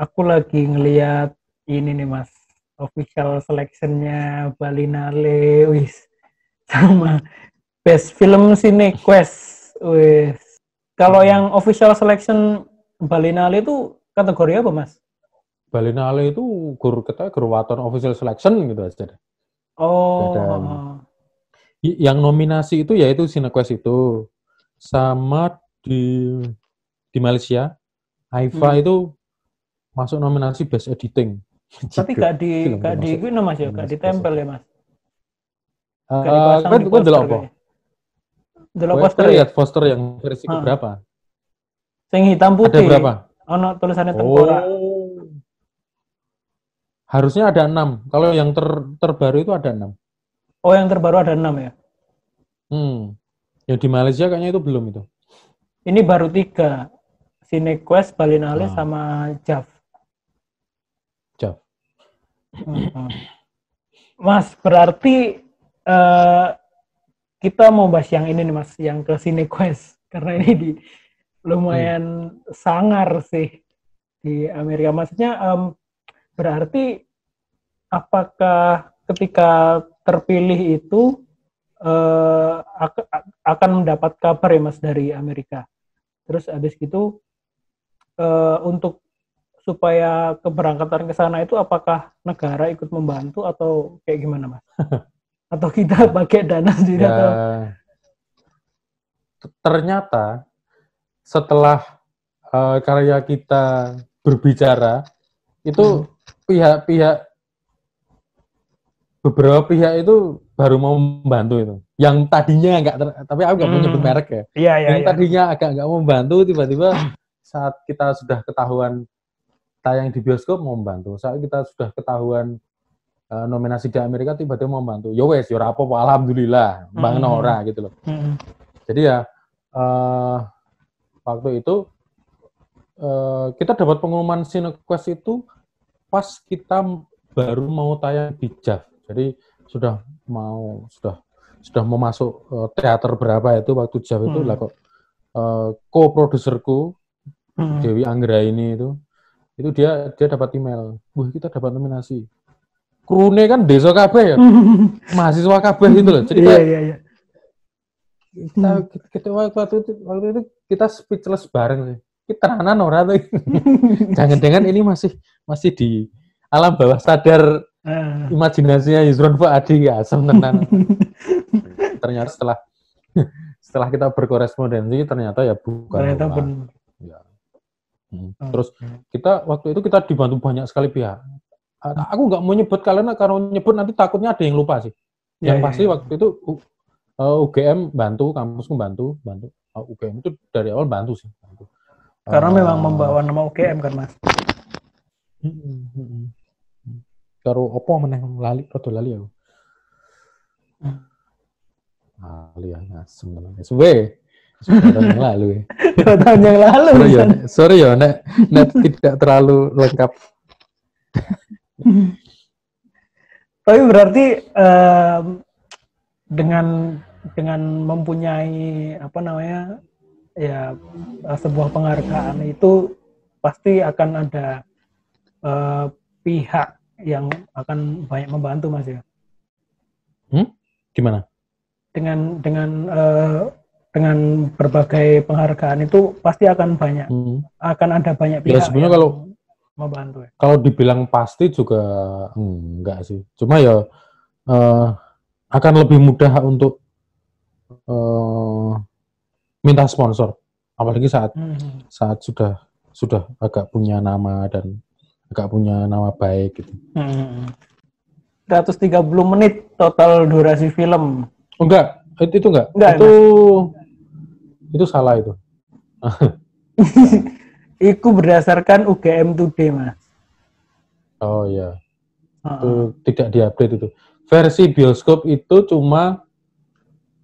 aku lagi ngeliat ini nih mas official selectionnya Balinale wis sama best film Cinequest wis kalau yang official selection Balinale itu kategori apa mas? Balinale itu gur kita gur waton official selection gitu aja deh. Oh. Dan yang nominasi itu yaitu Cinequest itu sama di di Malaysia Haifa Hmm. itu masuk nominasi best editing. Tapi gak di gak di gue mas ya, gak ditempel ya mas. Eh, dipasang kan delok apa? kayaknya. Delok poster ya. lihat poster yang versi Ah. berapa? Sing hitam Ada putih. berapa? Ono tulisannya tengkorak. Oh. Harusnya ada enam. Kalau yang ter, terbaru itu ada enam. Oh yang terbaru ada enam ya. Hmm. Yang di Malaysia kayaknya itu belum itu. Ini baru tiga. Cinequest, Balinale, Ah. sama. Jav. Mas, berarti eh, kita mau bahas yang ini nih mas, yang ke Cinequest. Karena ini di lumayan sangar sih di Amerika. Maksudnya em, berarti apakah ketika terpilih itu ak- akan mendapat kabar ya mas dari Amerika? Terus habis gitu eh, untuk supaya keberangkatan ke sana itu apakah negara ikut membantu atau kayak gimana mas? atau kita pakai dana sendiri Ya, atau ternyata setelah eh, karya kita berbicara itu pihak-pihak beberapa pihak itu baru mau membantu itu. Yang tadinya enggak tapi aku nggak mau Hmm. nyebut merek ya. iya iya yang iya. tadinya agak nggak mau membantu tiba-tiba saat kita sudah ketahuan tayang di bioskop mau membantu saat kita sudah ketahuan eh, nominasi di Amerika tiba-tiba mau membantu yo wes yo apa alhamdulillah bang Hmm. Nora gitu loh Mm-mm. jadi ya eh, waktu itu eh, kita dapat pengumuman Cinequest itu pas kita baru mau tayang di JAV jadi sudah mau sudah sudah mau masuk eh, teater berapa itu waktu JAV itu Hmm. lah kok eh, co-produserku Mm-mm. Dewi Anggra ini itu itu dia dia dapat email. Wah kita dapat nominasi. Krune kan desa kabeh ya? Mahasiswa kabeh gitu loh. Jadi iya kayak iya iya. kita, kita, kita waktu itu waktu itu kita speechless bareng sih. Kita tenanan ora tuh. Jangan-jangan ini masih masih di alam bawah sadar Ah. imajinasinya Yusron Fuadi ya asem tenan. Ternyata setelah setelah kita berkorespondensi ternyata ya bukan ternyata benar. Ya. Hmm. Oh, Terus kita waktu itu kita dibantu banyak sekali pihak. A- Aku nggak mau nyebut kalian kalau nyebut nanti takutnya ada yang lupa sih. Iya, Yang iya, pasti iya. waktu itu uh, UGM bantu, kampusku bantu, bantu. Uh, UGM itu dari awal bantu sih. Bantu. karena Uh, memang membawa nama UGM kan mas. Karo opo meneh lali, rada lali aku. Hmm. Lali ya, ngasem tenan. Suwe. Tahun yang lalu ya. Dua tahun yang lalu. Sorry ya, sorry ya, nek, nek tidak terlalu lengkap. Tapi berarti em, dengan dengan mempunyai apa namanya ya sebuah penghargaan itu pasti akan ada eh, pihak yang akan banyak membantu mas ya Gimana? dengan dengan eh, dengan berbagai penghargaan itu pasti akan banyak Hmm. akan ada banyak Ya, pihak sebenarnya yang kalau- membantu ya. Kalau dibilang pasti juga enggak sih. Cuma ya eh, akan lebih mudah untuk eh, minta sponsor. Apalagi saat Mhm. saat sudah sudah agak punya nama dan agak punya nama baik gitu. Hmm. 130 menit total durasi film. Oh, enggak, itu, enggak. Enggak, itu itu salah itu. Itu berdasarkan UGM Today, Mas. Oh iya, itu Heeh. tidak diupdate itu. Versi bioskop itu cuma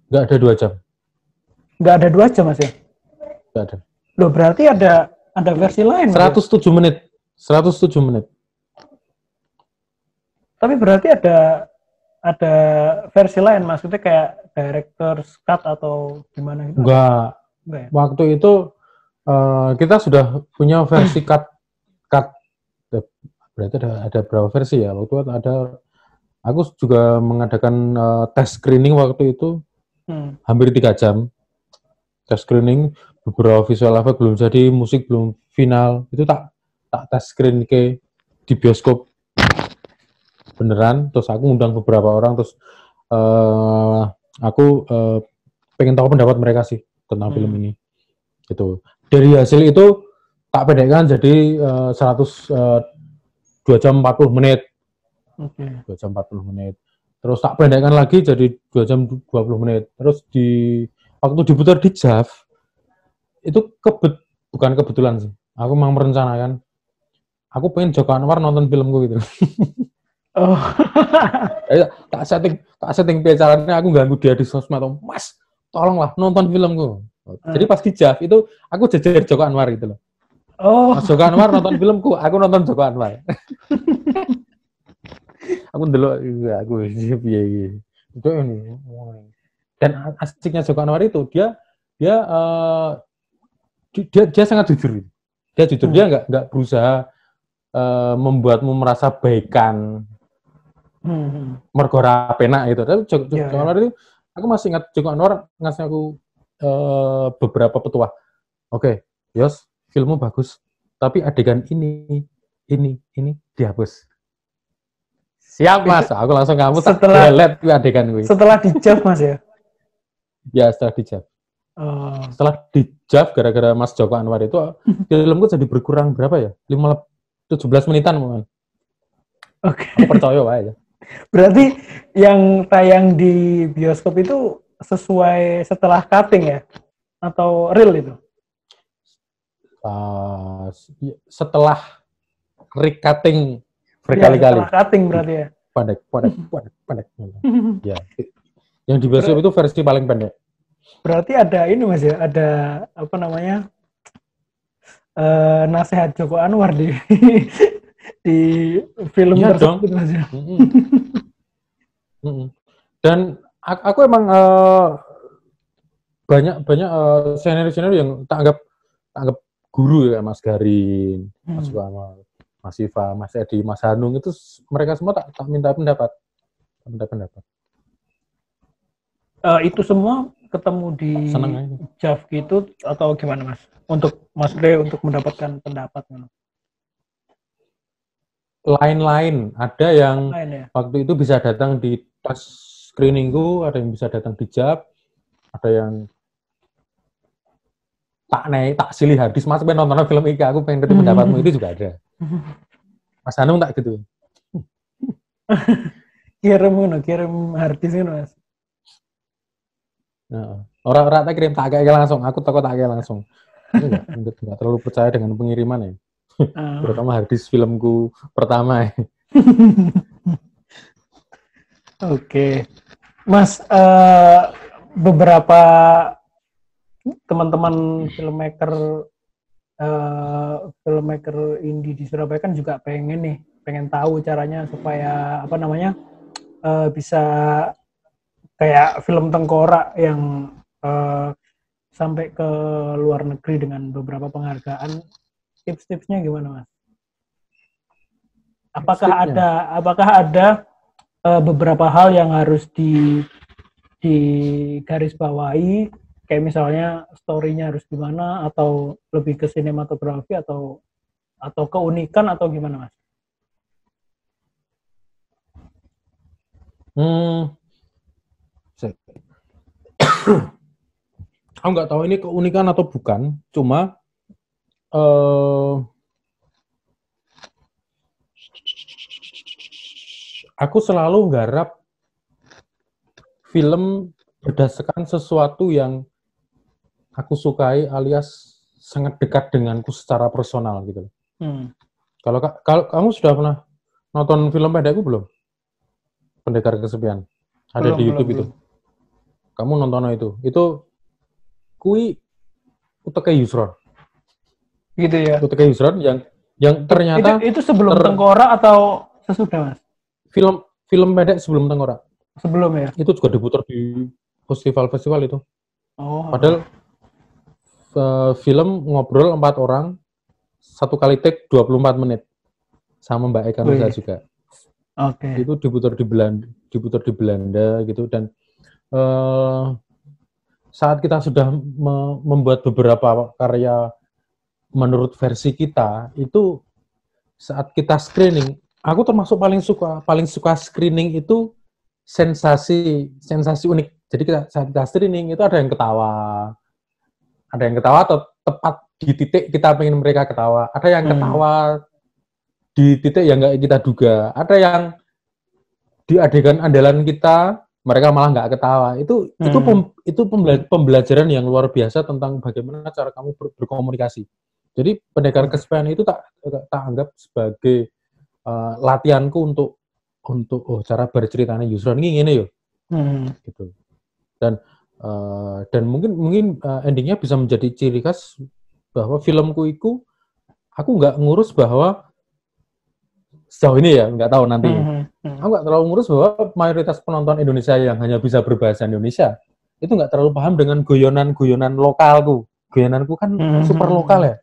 enggak ada dua jam, Nggak ada dua jam, Mas ya? enggak ada. Loh, berarti ada ada versi lain, Mas, ya? 107 menit, 107 menit. Tapi berarti ada ada versi lain, maksudnya kayak director's cut atau gimana gitu? Enggak, Enggak ya? waktu itu eh, kita sudah punya versi cut cut. Berarti ada ada berapa versi ya? Waktu itu ada aku juga mengadakan uh, tes screening waktu itu. Hmm. hampir tiga jam. Tes screening beberapa visual effect belum jadi musik belum final. Itu tak tak tes screen ke di bioskop. Beneran terus aku undang beberapa orang terus uh, aku uh, pengen tahu pendapat mereka sih tentang hmm. film ini gitu dari hasil itu tak pendekkan jadi uh, 100 uh, 2 jam 40 menit. Okay. 2 jam 40 menit. Terus tak pendekkan lagi jadi 2 jam 20 menit. Terus di waktu diputar di JAV itu kebet bukan kebetulan sih. Aku memang merencanakan aku pengen Joko Anwar nonton filmku gitu. Oh. tak setting tak setting caranya aku ganggu dia di sosmed Mas, tolonglah nonton filmku. Jadi pas di JAV itu aku jajar Joko Anwar gitu loh. Oh. Mas Joko Anwar nonton filmku, aku nonton Joko Anwar. aku dulu juga aku piye Itu ini. Dan asiknya Joko Anwar itu dia dia uh, dia dia sangat jujur. Dia jujur, hmm. dia nggak nggak berusaha uh, membuatmu merasa baikan. Hmm. Mergo penak itu. Tapi Joko, Joko yeah, Anwar itu aku masih ingat Joko Anwar ngasih aku uh, beberapa petuah. Oke, okay, Yos, filmmu bagus, tapi adegan ini, ini, ini dihapus. Siap mas, aku langsung kamu setelah lihat adegan gue. Setelah dijab mas ya? Ya setelah dijab. Oh. Setelah dijab gara-gara Mas Joko Anwar itu filmku jadi berkurang berapa ya? Lima tujuh belas menitan mungkin. Oke. Okay. Aku percaya pak ya. Berarti yang tayang di bioskop itu sesuai setelah cutting ya? Atau real itu? uh, setelah recutting berkali-kali. Ya, cutting berarti ya. Pendek, pendek, pendek, pendek. ya. Yang di bioskop itu versi paling pendek. Berarti ada ini mas ya, ada apa namanya uh, nasihat Joko Anwar di di film ya, tersebut mas ya. Dan aku emang uh, banyak banyak uh, senior senior yang tak anggap tak anggap guru ya Mas Garin, hmm. Mas Wama, Mas Iva, Mas Edi, Mas Hanung itu mereka semua tak, tak minta pendapat, minta pendapat. Uh, itu semua ketemu di JAV gitu atau gimana Mas? Untuk Mas Re untuk mendapatkan pendapat Lain-lain, ada yang Lain, ya? waktu itu bisa datang di pas screeningku, ada yang bisa datang di JAV, ada yang tak naik tak silih hadis. Mas pengen nonton film ini aku pengen ketemu pendapatmu itu juga ada. Mas Hanung tak gitu. Kirim ngono kirim hadis ngono mas. Nah, orang orang tak kirim tak kayak langsung. Aku takut tak kayak langsung. Enggak, enggak terlalu percaya dengan pengiriman ya uh. terutama hadis filmku pertama ya. Oke, Mas, uh, beberapa teman-teman filmmaker uh, filmmaker indie di Surabaya kan juga pengen nih pengen tahu caranya supaya apa namanya uh, bisa kayak film tengkorak yang uh, sampai ke luar negeri dengan beberapa penghargaan tips-tipsnya gimana mas? Apakah Tips ada apakah ada uh, beberapa hal yang harus di di garis bawahi kayak misalnya story-nya harus gimana atau lebih ke sinematografi atau atau keunikan atau gimana mas? Hmm, aku nggak tahu ini keunikan atau bukan, cuma uh, aku selalu garap film berdasarkan sesuatu yang aku sukai alias sangat dekat denganku secara personal gitu. Hmm. Kalau kalau kamu sudah pernah nonton film pendekku belum? Pendekar Kesepian. Ada belum, di YouTube belum, itu. Belum. Kamu nonton itu. Itu kui Uteke Yusron. Gitu ya. Uteke Yusron yang yang ternyata itu, itu sebelum ter... Tengkorak atau sesudah, Mas? Film film pendek sebelum Tengkorak. Sebelum ya. Itu juga diputar di festival-festival itu. Oh. Padahal uh, film ngobrol empat orang satu kali take 24 menit. sama Mbak Eka Nusa juga. Oke. Itu diputar di Belanda, diputar di Belanda gitu dan uh, saat kita sudah me membuat beberapa karya menurut versi kita itu saat kita screening, aku termasuk paling suka paling suka screening itu sensasi sensasi unik. Jadi kita saat kita screening itu ada yang ketawa, ada yang ketawa te tepat di titik kita pengen mereka ketawa, ada yang hmm. ketawa di titik yang nggak kita duga, ada yang di adegan andalan kita mereka malah nggak ketawa. Itu hmm. itu pem, itu pembelajaran yang luar biasa tentang bagaimana cara kamu ber, berkomunikasi. Jadi pendekar kesepian itu tak tak anggap sebagai uh, latihanku untuk untuk oh cara berceritanya Yusron ini ini yo. Hmm. Gitu. Dan uh, dan mungkin mungkin uh, endingnya bisa menjadi ciri khas bahwa filmku itu aku nggak ngurus bahwa sejauh ini ya nggak tahu nanti. Hmm, hmm. Aku nggak terlalu ngurus bahwa mayoritas penonton Indonesia yang hanya bisa berbahasa Indonesia itu nggak terlalu paham dengan guyonan-guyonan lokalku. Guyonanku kan hmm, super lokal ya.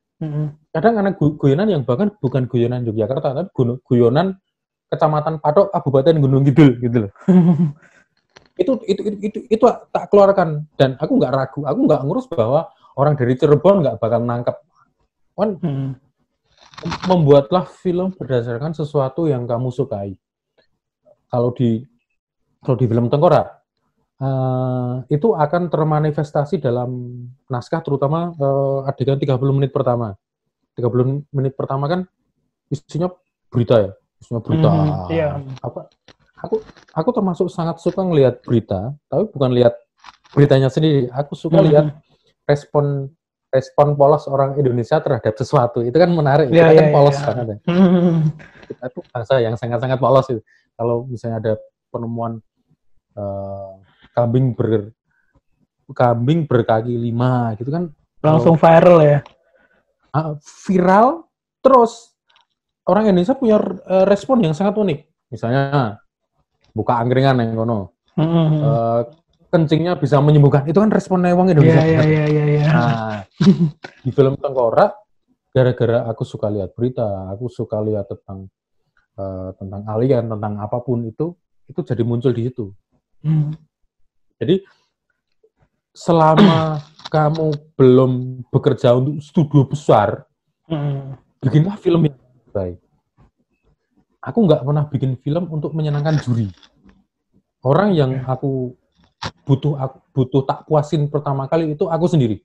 Kadang anak guyonan yang bahkan bukan guyonan Yogyakarta, tapi guyonan Kecamatan Patok, Kabupaten Gunung Kidul gitu loh. itu, itu, itu, itu, itu tak keluarkan dan aku nggak ragu, aku nggak ngurus bahwa orang dari Cirebon nggak bakal nangkep. Kan hmm. membuatlah film berdasarkan sesuatu yang kamu sukai. Kalau di kalau di film Tengkorak uh, itu akan termanifestasi dalam naskah terutama uh, adegan 30 menit pertama. 30 menit pertama kan isinya berita ya, isinya berita. Mm, iya. Aku, aku aku termasuk sangat suka ngelihat berita, tapi bukan lihat beritanya sendiri. Aku suka mm. lihat respon respon polos orang Indonesia terhadap sesuatu. Itu kan menarik. Yeah, kita yeah, kan iya, polos yeah. banget ya. Mm. Kita itu bangsa yang sangat-sangat polos itu. Kalau misalnya ada penemuan uh, kambing ber kambing berkaki lima gitu kan langsung viral ya uh, viral terus orang Indonesia punya uh, respon yang sangat unik. Misalnya buka angkringan yang kono. Mm-hmm. Uh, kencingnya bisa menyembuhkan. Itu kan respon wong Indonesia. Iya, iya, iya, iya. Nah, di film Tengkorak gara-gara aku suka lihat berita, aku suka lihat tentang uh, tentang alien, tentang apa pun itu, itu jadi muncul di situ. Mm. Jadi selama kamu belum bekerja untuk studio besar, hmm. bikinlah film yang baik. Aku nggak pernah bikin film untuk menyenangkan juri. Orang yang aku butuh aku butuh tak puasin pertama kali itu aku sendiri.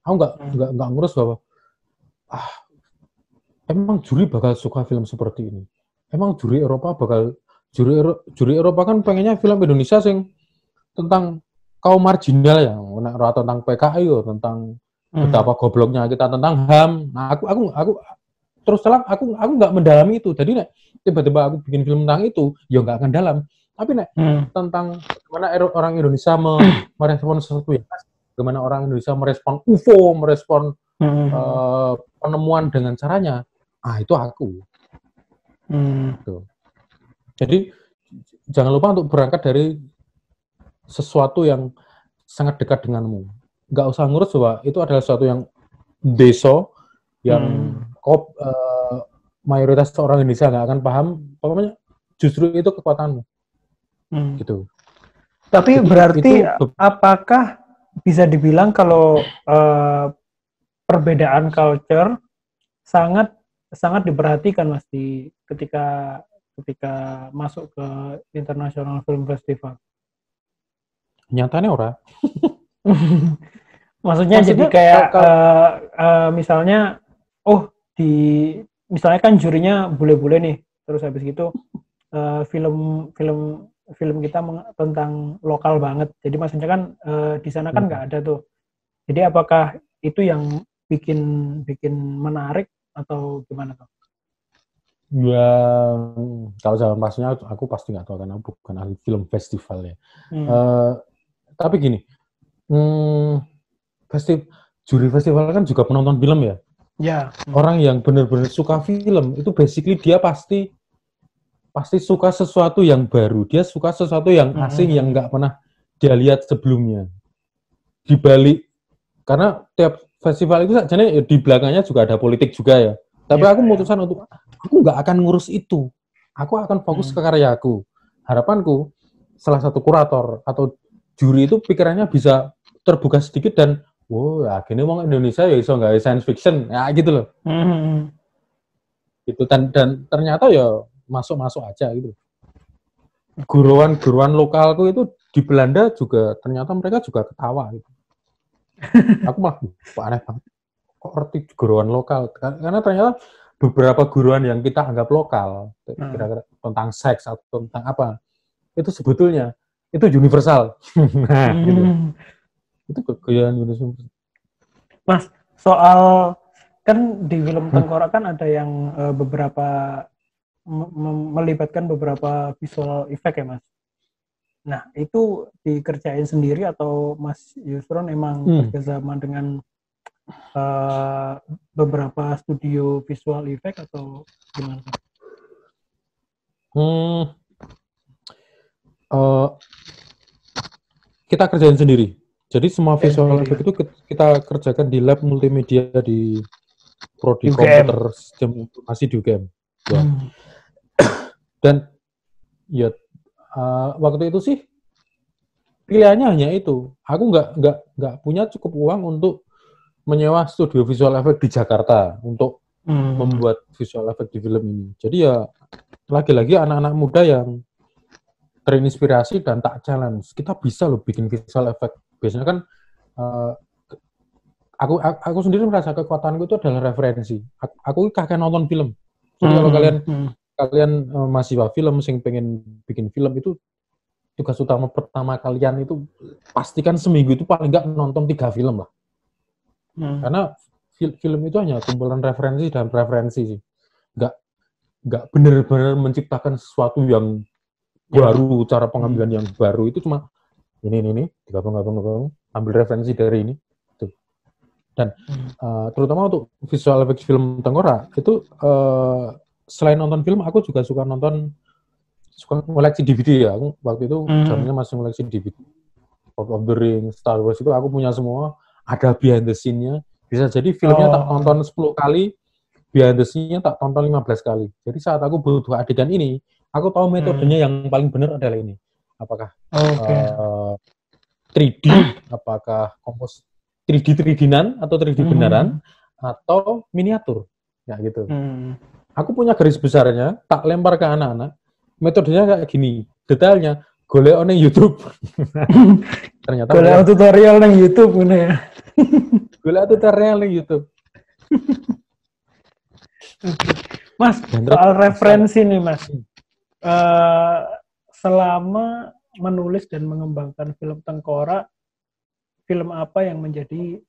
Aku nggak hmm. nggak nggak ngurus bahwa ah emang juri bakal suka film seperti ini. Emang juri Eropa bakal juri juri Eropa kan pengennya film Indonesia sing tentang kaum marginal ya, nek tentang PKI yo, tentang hmm. betapa gobloknya kita tentang HAM. Nah, aku aku aku terus terang aku aku nggak mendalami itu. Jadi nek tiba-tiba aku bikin film tentang itu, ya nggak akan dalam. Tapi nek hmm. tentang bagaimana orang Indonesia me merespon sesuatu ya, bagaimana orang Indonesia merespon UFO, merespon hmm. uh, penemuan dengan caranya, ah itu aku. Hmm. Gitu. Jadi jangan lupa untuk berangkat dari sesuatu yang sangat dekat denganmu. Nggak usah ngurus bahwa itu adalah sesuatu yang deso, yang hmm. kop, uh, mayoritas orang Indonesia nggak akan paham. Pokoknya justru itu kekuatanmu. Hmm. Gitu. Tapi Jadi, berarti itu, apakah bisa dibilang kalau uh, perbedaan culture sangat sangat diperhatikan mas di ketika ketika masuk ke International Film Festival? Nyatanya ora. Maksudnya, Maksudnya jadi kayak kalau, uh, uh, misalnya oh di misalnya kan jurinya bule-bule nih, terus habis gitu uh, film film film kita tentang lokal banget. Jadi maksudnya kan uh, di sana kan hmm. nggak hmm. ada tuh. Jadi apakah itu yang bikin bikin menarik atau gimana tuh? Ya, kalau zaman pastinya aku pasti nggak tahu karena aku bukan ahli film festival ya. Hmm. Uh, tapi gini, hmm, festi juri festival kan juga penonton film ya. Ya. Orang yang benar-benar suka film itu basically dia pasti pasti suka sesuatu yang baru. Dia suka sesuatu yang hmm. asing hmm. yang nggak pernah dia lihat sebelumnya. Di balik karena tiap festival itu saja di belakangnya juga ada politik juga ya. Tapi Ya, aku ya. memutuskan untuk aku nggak akan ngurus itu. Aku akan fokus Hmm. ke karyaku. Harapanku salah satu kurator atau juri itu pikirannya bisa terbuka sedikit dan wow ya gini wong Indonesia ya iso nggak science fiction. Ya gitu loh. Hmm. gitu dan dan ternyata ya masuk masuk aja gitu. Guruan-guruan lokalku itu di Belanda juga ternyata mereka juga ketawa gitu. Aku malah kok aneh banget. Kok ngerti guruan lokal? Karena ternyata beberapa guruan yang kita anggap lokal Hmm. kira-kira tentang seks atau tentang apa itu sebetulnya itu universal nah gitu Hmm. itu kegayaan universal Mas, soal kan di film Tengkorak kan ada yang eh, beberapa me- me- melibatkan beberapa visual effect ya, Mas. Nah, itu dikerjain sendiri atau Mas Yusron emang Hmm. kerjasama dengan eh, beberapa studio visual effect atau gimana? Hmm. Eh, kita kerjain sendiri. Jadi semua visual effect itu kita- kerjakan di lab multimedia di prodi UGM. komputer sistem informasi di UGM. Ya. Hmm. Dan ya eh, waktu itu sih pilihannya hanya itu. Aku nggak nggak nggak punya cukup uang untuk menyewa studio visual effect di Jakarta untuk Hmm. membuat visual effect di film ini. Jadi ya lagi-lagi anak-anak muda yang terinspirasi dan tak challenge. Kita bisa loh bikin visual effect. Biasanya kan eh, aku aku sendiri merasa kekuatanku itu adalah referensi. Aku, aku kakek nonton film. Jadi kalau Hmm. kalian Hmm. kalian eh, mahasiswa film sing pengen bikin film itu tugas utama pertama kalian itu pastikan seminggu itu paling nggak nonton tiga film lah. Hmm. Karena fil- film itu hanya kumpulan referensi dan preferensi sih. Nggak nggak benar-benar menciptakan sesuatu yang Ya. Baru, cara pengambilan yang baru itu cuma ini ini ini digabung gabung gabung ambil referensi dari ini. Tuh. Dan Hmm. eh, terutama untuk visual effects film Tengkorak itu eh, selain nonton film aku juga suka nonton suka koleksi DVD ya. Aku waktu itu Hmm. zamannya masih koleksi DVD. Lord of the Rings, Star Wars itu aku punya semua. Ada behind the scene-nya. Bisa jadi filmnya tak Oh. tonton 10 kali, behind the scene-nya tak tonton 15 kali. Jadi saat aku butuh adegan ini, aku tahu metodenya yang paling benar adalah ini. Apakah Oke. eh, 3D, apakah kompos 3D 3D-nan atau 3D Hmm. beneran, atau miniatur. Ya gitu. Hmm. Aku punya garis besarnya, tak lempar ke anak-anak. Metodenya kayak gini, detailnya golek on YouTube. Ternyata golek tutorial nang YouTube ngono ya. golek tutorial di YouTube. Mas, Dan soal referensi nih Mas. Eh, selama menulis dan mengembangkan film Tengkorak, film apa yang menjadi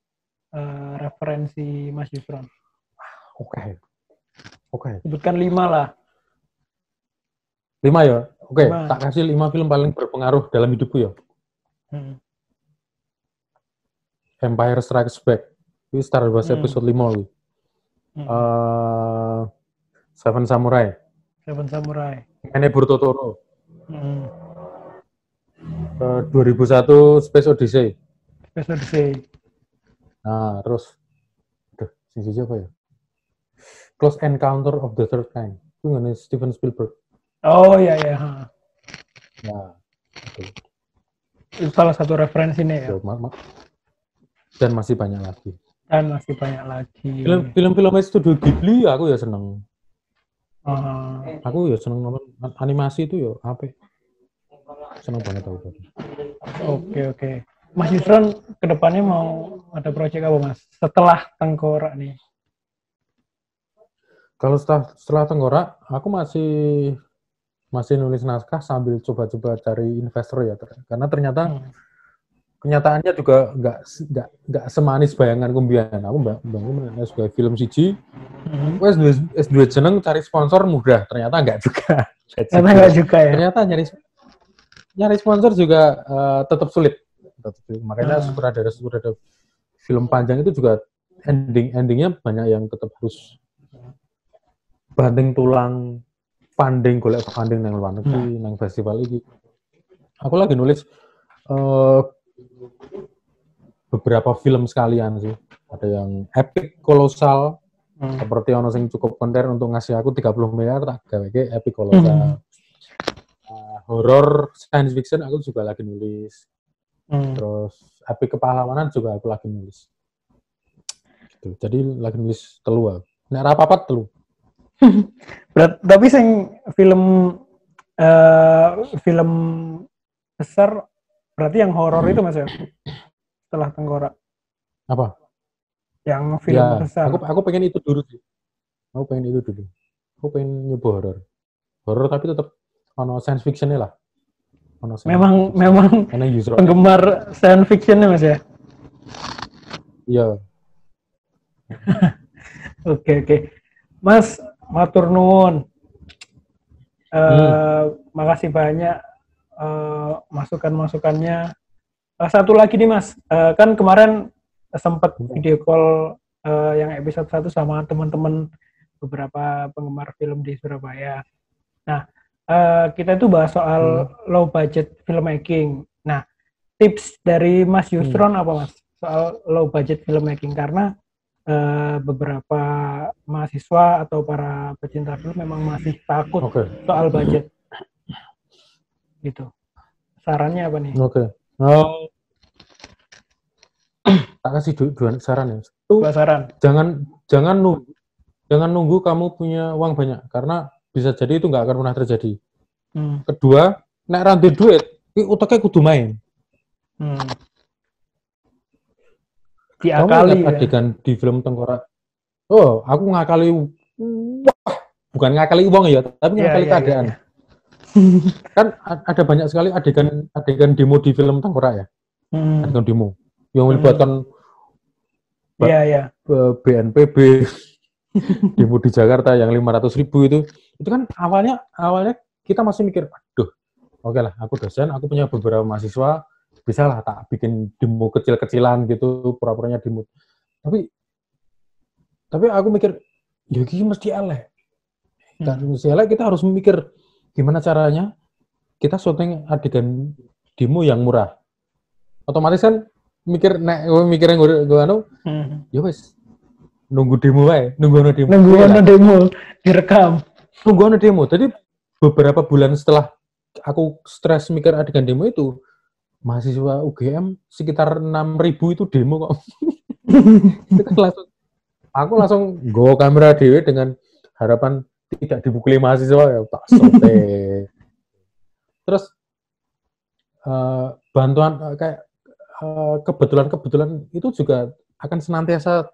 eh, referensi Mas Yusron? Oke. Oke. Sebutkan lima lah. Lima ya? Oke, Lima. tak kasih lima film paling berpengaruh dalam hidupku ya. Hmm. Empire Strikes Back. Ini Star Wars Hmm. episode 5 ini. Hmm. Eh, Seven Samurai. Seven Samurai. Enebur Totoro. Hmm. Eh, 2001 Space Odyssey. Space Odyssey. Nah, terus aduh, sing siji apa ya? Close Encounter of the Third Kind. Itu nggak Steven Spielberg. Oh iya iya. ha. Nah, itu. Itu salah satu referensi nih ya. Ya, ma- ma- Dan masih banyak lagi. Dan masih banyak lagi. Film film-film studio Ghibli aku ya seneng. Ah, Aku ya seneng nonton animasi itu ya apa? Seneng banget aku. Oke oke. Mas Yusron ke depannya mau ada proyek apa Mas? Setelah Tengkorak nih. Kalau setelah, setelah Tengkorak, aku masih masih nulis naskah sambil coba-coba cari investor ya. Karena ternyata Hmm. Kenyataannya juga nggak nggak nggak semanis bayangan kumbian. Aku mbak bangun sebagai film CG, Hmm. wes dua wes dua jeneng cari sponsor mudah. Ternyata nggak juga. Ternyata nggak juga ya. Ternyata nyari nyari sponsor juga eh, tetap sulit. Makanya Hmm. sutradara sutradara film panjang itu juga ending endingnya banyak yang tetap harus banting tulang funding golek funding nang luar negeri nang festival ini aku lagi nulis eh, beberapa film sekalian sih ada yang epic kolosal Hmm. Seperti ono sing cukup konten untuk ngasih aku 30 miliar tak gawe epic kolosa. Hmm. Uh, horror science fiction aku juga lagi nulis. Hmm. Terus epic kepahlawanan juga aku lagi nulis. Gitu. Jadi lagi nulis telu aku. Nek ra apa telu. Berat, tapi sing film eh film besar berarti yang horor itu mas ya setelah tengkorak Apa? yang film ya, besar aku aku pengen itu dulu sih. Aku pengen itu dulu. Aku pengen nyoba horror. Horror tapi tetap ono science fictionnya lah. Ono science memang fiction. memang karena user penggemar science fictionnya mas ya iya oke oke mas matur nuwun Eh, Hmm. makasih banyak eh, masukan-masukannya. Eh, satu lagi nih mas. Eh, kan kemarin sempat Hmm. video call eh, yang episode 1 sama teman-teman beberapa penggemar film di Surabaya. Nah eh, kita itu bahas soal low budget filmmaking. Nah tips dari Mas Yusron apa mas? Soal low budget filmmaking. Karena eh, beberapa mahasiswa atau para pecinta film memang masih takut oke. soal budget gitu. Sarannya apa nih? Oke. Oh. tak kasih du- dua saran ya. Satu, dua saran. jangan jangan nunggu jangan nunggu kamu punya uang banyak karena bisa jadi itu nggak akan pernah terjadi. Hmm. kedua nek rantai duit ini utaknya kudu main. Hmm. kamu diakali ingat ya. adegan di film tengkorak. Oh aku ngakali wah bukan ngakali uang ya tapi Iya, ngakali iya, keadaan. iya, kan ada banyak sekali adegan adegan demo di film tengkorak ya Hmm. adegan demo yang melibatkan Ba- Iya, iya. eh, BNPB demo di Jakarta yang 500 ribu itu itu kan awalnya awalnya kita masih mikir aduh oke lah aku dosen aku punya beberapa mahasiswa bisa lah tak bikin demo kecil-kecilan gitu pura-puranya demo tapi tapi aku mikir ya mesti elek kan Hmm. mesti elek kita harus mikir gimana caranya? Kita syuting adegan demo yang murah. Otomatis kan mikir nek mikirnya gue gue anu Hmm. ya wes nunggu demo wae nunggu ono demo. Nunggu Iya ono demo direkam. nunggu ono demo. Jadi beberapa bulan setelah aku stres mikir adegan demo itu mahasiswa UGM sekitar 6000 itu demo kok. Itu kan langsung aku langsung go kamera dewe dengan harapan tidak dipukuli mahasiswa ya tak sote terus eh, bantuan eh, kayak eh, kebetulan-kebetulan itu juga akan senantiasa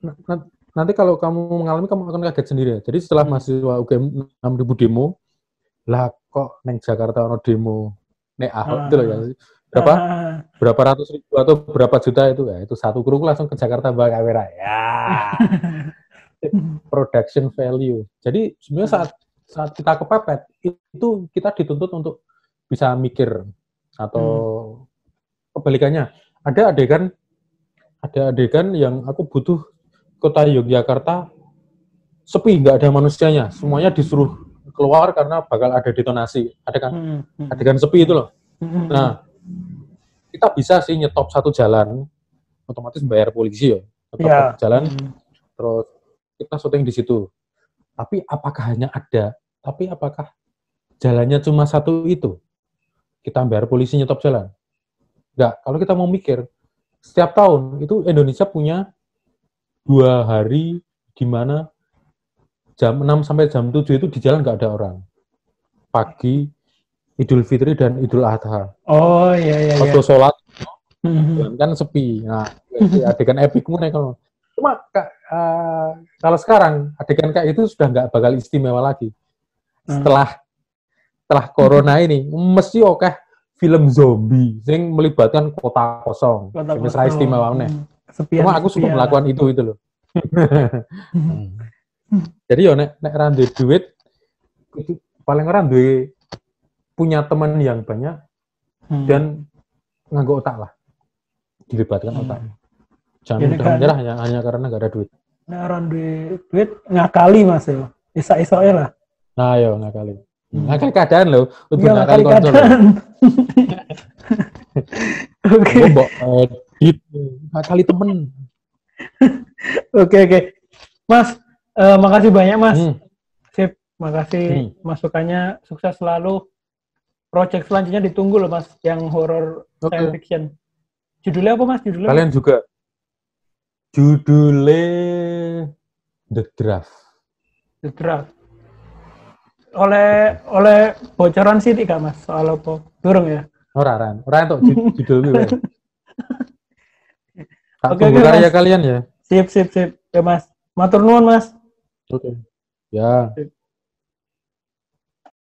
na- na- nanti kalau kamu mengalami kamu akan kaget sendiri ya. Jadi setelah Hmm. mahasiswa UGM 6000 demo, lah kok neng Jakarta ono demo, nek Ahok Ah. itu loh ya. Berapa Ah, berapa ratus ribu atau berapa juta itu ya itu satu kru langsung ke Jakarta bawa kamera ya production value. Jadi sebenarnya saat saat kita kepepet itu kita dituntut untuk bisa mikir atau kebalikannya. Ada adegan ada adegan yang aku butuh kota Yogyakarta sepi nggak ada manusianya. Semuanya disuruh keluar karena bakal ada detonasi. Adegan Hmm, hmm. adegan sepi itu loh. Hmm, Nah, kita bisa sih nyetop satu jalan, otomatis bayar polisi ya. Nyetop Iya. jalan, hmm. terus kita syuting di situ. Tapi apakah hanya ada? Tapi apakah jalannya cuma satu itu? Kita bayar polisi nyetop jalan? Enggak. Kalau kita mau mikir, setiap tahun itu Indonesia punya dua hari di mana jam 6 sampai jam 7 itu di jalan nggak ada orang. Pagi, Idul Fitri dan Idul Adha. Oh iya iya iya. Waktu sholat Hmm. jalan kan sepi. Nah, adegan epicmu nih kalau cuma Kak, eh, kalau sekarang adegan kayak itu sudah nggak bakal istimewa lagi. Hmm. Setelah setelah corona ini mesti oke film zombie yang melibatkan kota kosong. Kota istimewa. Hmm. Kesepian, Cuma aku suka melakukan itu itu loh. Jadi yo nek nek randu duit itu paling ora duwe punya teman yang banyak Hmm. dan nganggo otak lah. Dilibatkan Hmm. otak. Jangan Jadi mudah kan- menyerah hanya, hanya karena nggak ada duit. Nah, orang duit, duit ngakali mas ya. Isa-isoknya lah. Nah, yo ngakali. Hmm. Ngakali keadaan loh, untuk Iya, ngakali ngakali konsol. keadaan. Oke. Mbok edit, ngakali temen. Oke oke. Mas, eh, makasih banyak Mas. Hmm. Sip, makasih Hmm. masukannya. Sukses selalu. Project selanjutnya ditunggu loh Mas, yang horror Oke. science fiction. Judulnya apa Mas? Judulnya? Kalian juga judulnya The Draft. The Draft. Oleh oleh bocoran sih tidak Mas soal apa? Durung ya? Ora ran, ora entuk ju- judul gue. Tak Oke, tunggu oke, karya kalian ya. Sip sip sip. Ya Mas. Matur nuwun Mas. Oke. Ya. Sip.